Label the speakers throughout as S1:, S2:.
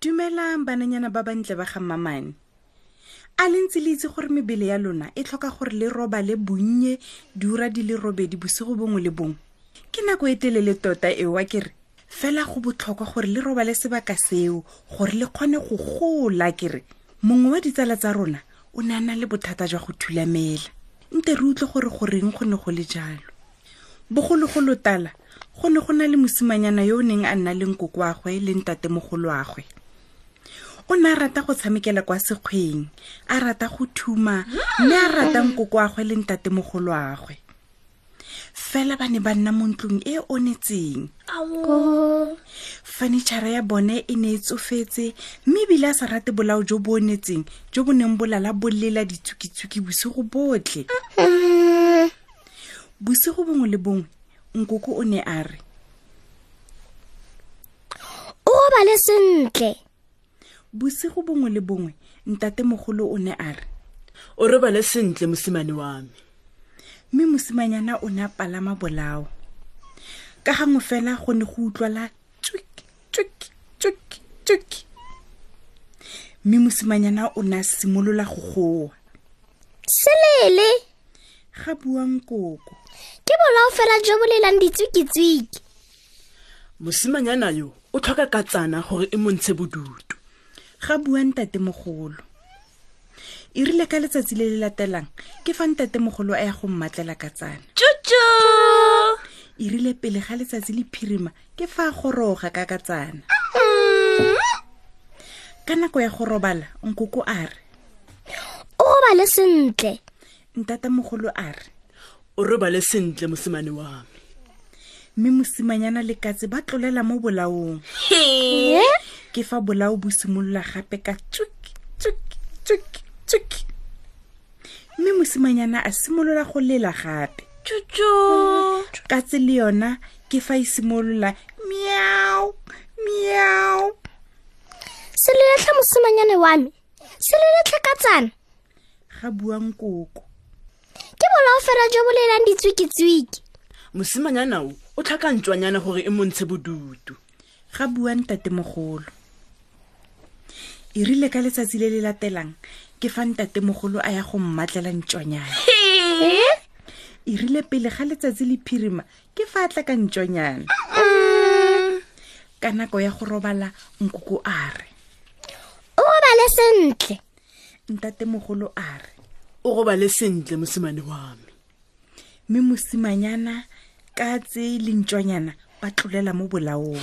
S1: dumelang bananyana ba bantle ba ga mmamane a le ntse le itse gore mebele ya lona e tlhoka gore le roba le bonnye diura di le robedi bosigo bongwe le bongwe ke nako e telele tota ewa ke re fela go botlhokwa gore le roba le sebaka seo gore le kgone go gola ke re mongwe wa ditsala tsa rona o ne a na le bothata jwa go thulamela nte re utlwe gore goreng go ne go le jalo bogologolo tala go ne go na le mosimanyana yo o neng a nna le nkokoagwe le ntatemogoloagwe o ne a rata go tshamekela kwa sekgweng a rata go thuma mme a rata nkokoagwe le ntatemogoloagwe fela ba ne ba nna mo ntlong e o netseng furniture ya bone e ne e tsofetse mme ebile a sa rate bolao jo bo onetseng jo bo neng bolala bolela ditsukitsuki bosigo botlhe bosigo bongwe le bongwe nkoko o ne a re
S2: o robale sentle
S1: bosigo bongwe le bongwe ntate mogolo o ne a re
S3: o robale sentle mosimane wa me
S1: mme mosimanyana o ne a palama bolao ka gangwe fela go ne go utlwala tswik tswik tswik tswik mme mosimanyana o ne a simolola go goa
S2: selele
S1: ga buang koko
S2: ke bolao fela jo bo lelang ditswikitswiki
S3: mosimanyana yo o tlhoka katsana gore e montshe bodutu
S1: ga bua ntatemogolo e rile ka letsatsi le le latelang ke fa ntatemogolo a ya go mmatlela katsana
S3: tšutšo
S1: e rile pele ga letsatsi le phirima ke fa a goroga ka katsana mm. ka nako ya go robala nkoko a re
S2: o robale sentle
S1: ntata mogolo a re
S3: o robale sentle mosimane wa me
S1: mme mosimanyana le katse ba tlolela mo bolaong ke fa bolao bo simolola gape ka tsuki tsuki tsuki tsuki mme mosimanyana a simolola go lela gape katse le yona ke fa e simolola miao miao
S2: seletlha mosimanyane wa me selele tlhakatsana
S1: ga buang koko
S2: ke bolao fela jo bo lelang ditswikitswiki
S3: mosimanyana o o tlhakantswanyana gore e montshe bodutu
S1: ga buang tatemogolo e rile ka letsatsi le le latelang ke fa ntatemogolo a ya go mmatlela ntswanyana e rile pele ga letsatsi le phirima ke fa a tla ka ntšonyana ka nako ya go robala nkoko a re
S2: o robale sentle
S1: ntatemogolo a re
S3: o robale sentle mosimane wa me
S1: mme mosimanyana ka tse lentšonyana ba tlolela mo bolaong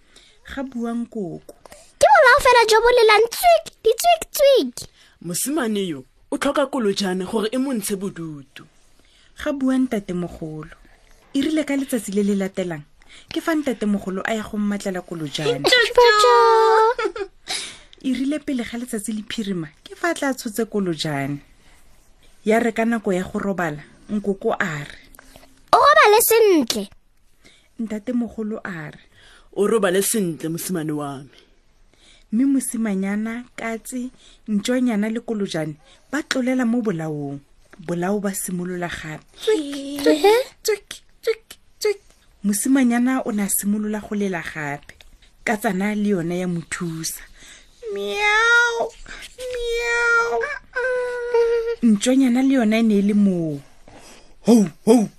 S1: ga buang koko
S2: ke bolao fela jo bo lelang tswik ditswik tswik
S3: mosimane yo o tlhoka kolojane gore e montshe bodutu
S1: ga buang tatemogolo e rile ka letsatsi le le latelang ke fa ntatemogolo a ya go mmatlela kolojane e rile pele ga letsatsi le phirima ke fa tla tshotse kolojane ya re ka nako ya go robala nkoko a re
S2: o robale sentle
S1: ntate mogolo a re
S3: o robale sentle mosimane wa me
S1: mme mosimanyana katse ntšonyana le kolojane ba tlolela mo bolaong bolao ba simolola gape mosimanyana o ne a simolola go lela gape ka tsana le yone ya mo thusa miao miao ntšonyana le yone e ne e le moo hou hou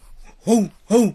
S1: hou hou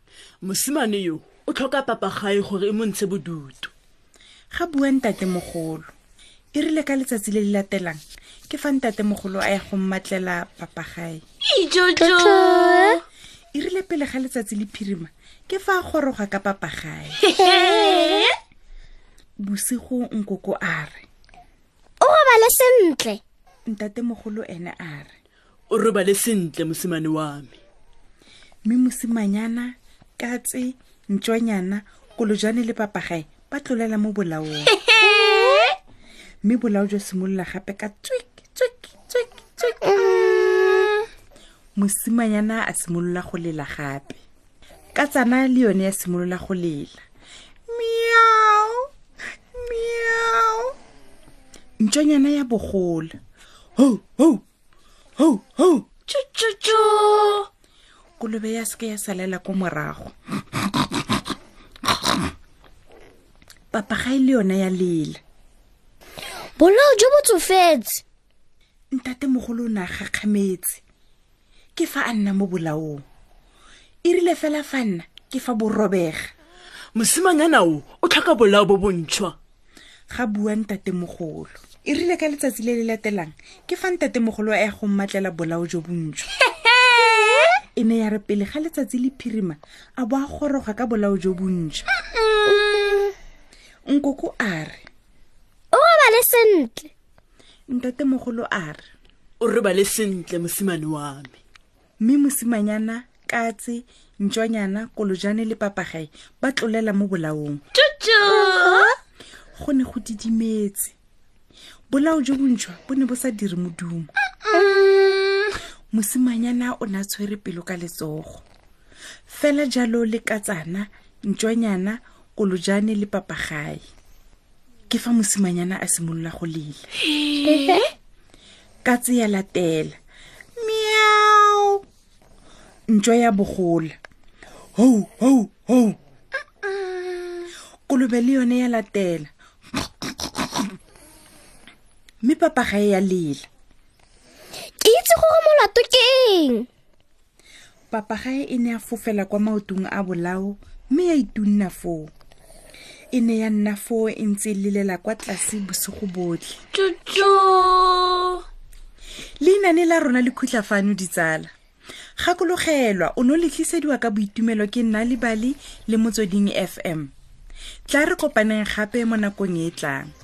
S3: mosimane yo o tlhoka papa gae gore e montshe bodutu
S1: ga bua ntate mogolo e rile ka letsatsi le le latelang ke fa ntate mogolo a ya go mmatlela papa
S3: gae
S1: e rile pele ga letsatsi le phirima ke fa a goroga ka papa gae bosigo nkoko a re o robale
S2: sentle
S1: ntate mogolo ene a re
S3: o robale sentle mosimane wa me
S1: mme mosimanyana katse ntswanyana kolojane le papagae ba tlolela mo bolaong mme bolao jwa simolola gape ka tswik tswik tswik tswik mosimanyana a simolola go lela gape ka tsana le yone ya simolola go lela miao miao ntšonyana ya bogola ho ho ho ho
S2: tšutšutšu
S1: kolobe ya seke ya salela ko morago papa ga e le yone ya lela
S2: bolao jo bo tsofetse
S1: ntate mogolo o ne a gakgametse ke fa a nna mo bolaong e rile fela fa nna ke fa borobega
S3: mosimanyana o o tlhoka bolao bo bontšhwa
S1: ga bua ntate mogolo e rile ka letsatsi le le latelang ke fa ntate mogolo a ya go mmatlela bolao jo bontšhwa e ne ya re pele ga letsatsi le phirima a bo a goroga ka bolao jo bontšha nkoko a re
S2: o robale sentle
S1: ntate mogolo a re
S3: o robale sentle mosimane wa me
S1: mme mosimanyana katse ntšwanyana kolojane le papagae ba tlolela mo bolaong go ne go didimetse bolao jo bontšhwa bo ne bo sa dire modumo mosimanyana o ne a tshwere pelo ka letsogo fela jalo le katsana ntšwanyana kolojane le papagae ke fa mosimanyana a simolola go lela ka tseya latela miao ntšo ya bogola hou hou hou kolobe le yone ya latela mme papa ga e ya lela
S2: ke itse gore molato ke eng
S1: papagae e ne ya fofela kwa maotong a bolao mme ya itunna foo e ne ya nna foo e ntse e lelela kwa tlase bosigo botlhe
S2: tsotso
S1: leinane la rona le khutla fano ditsala gakologelwa o ne o letlisediwa ka boitumelo ke nna lebale le motsweding fm tla re kopaneng gape mo nakong e e tlang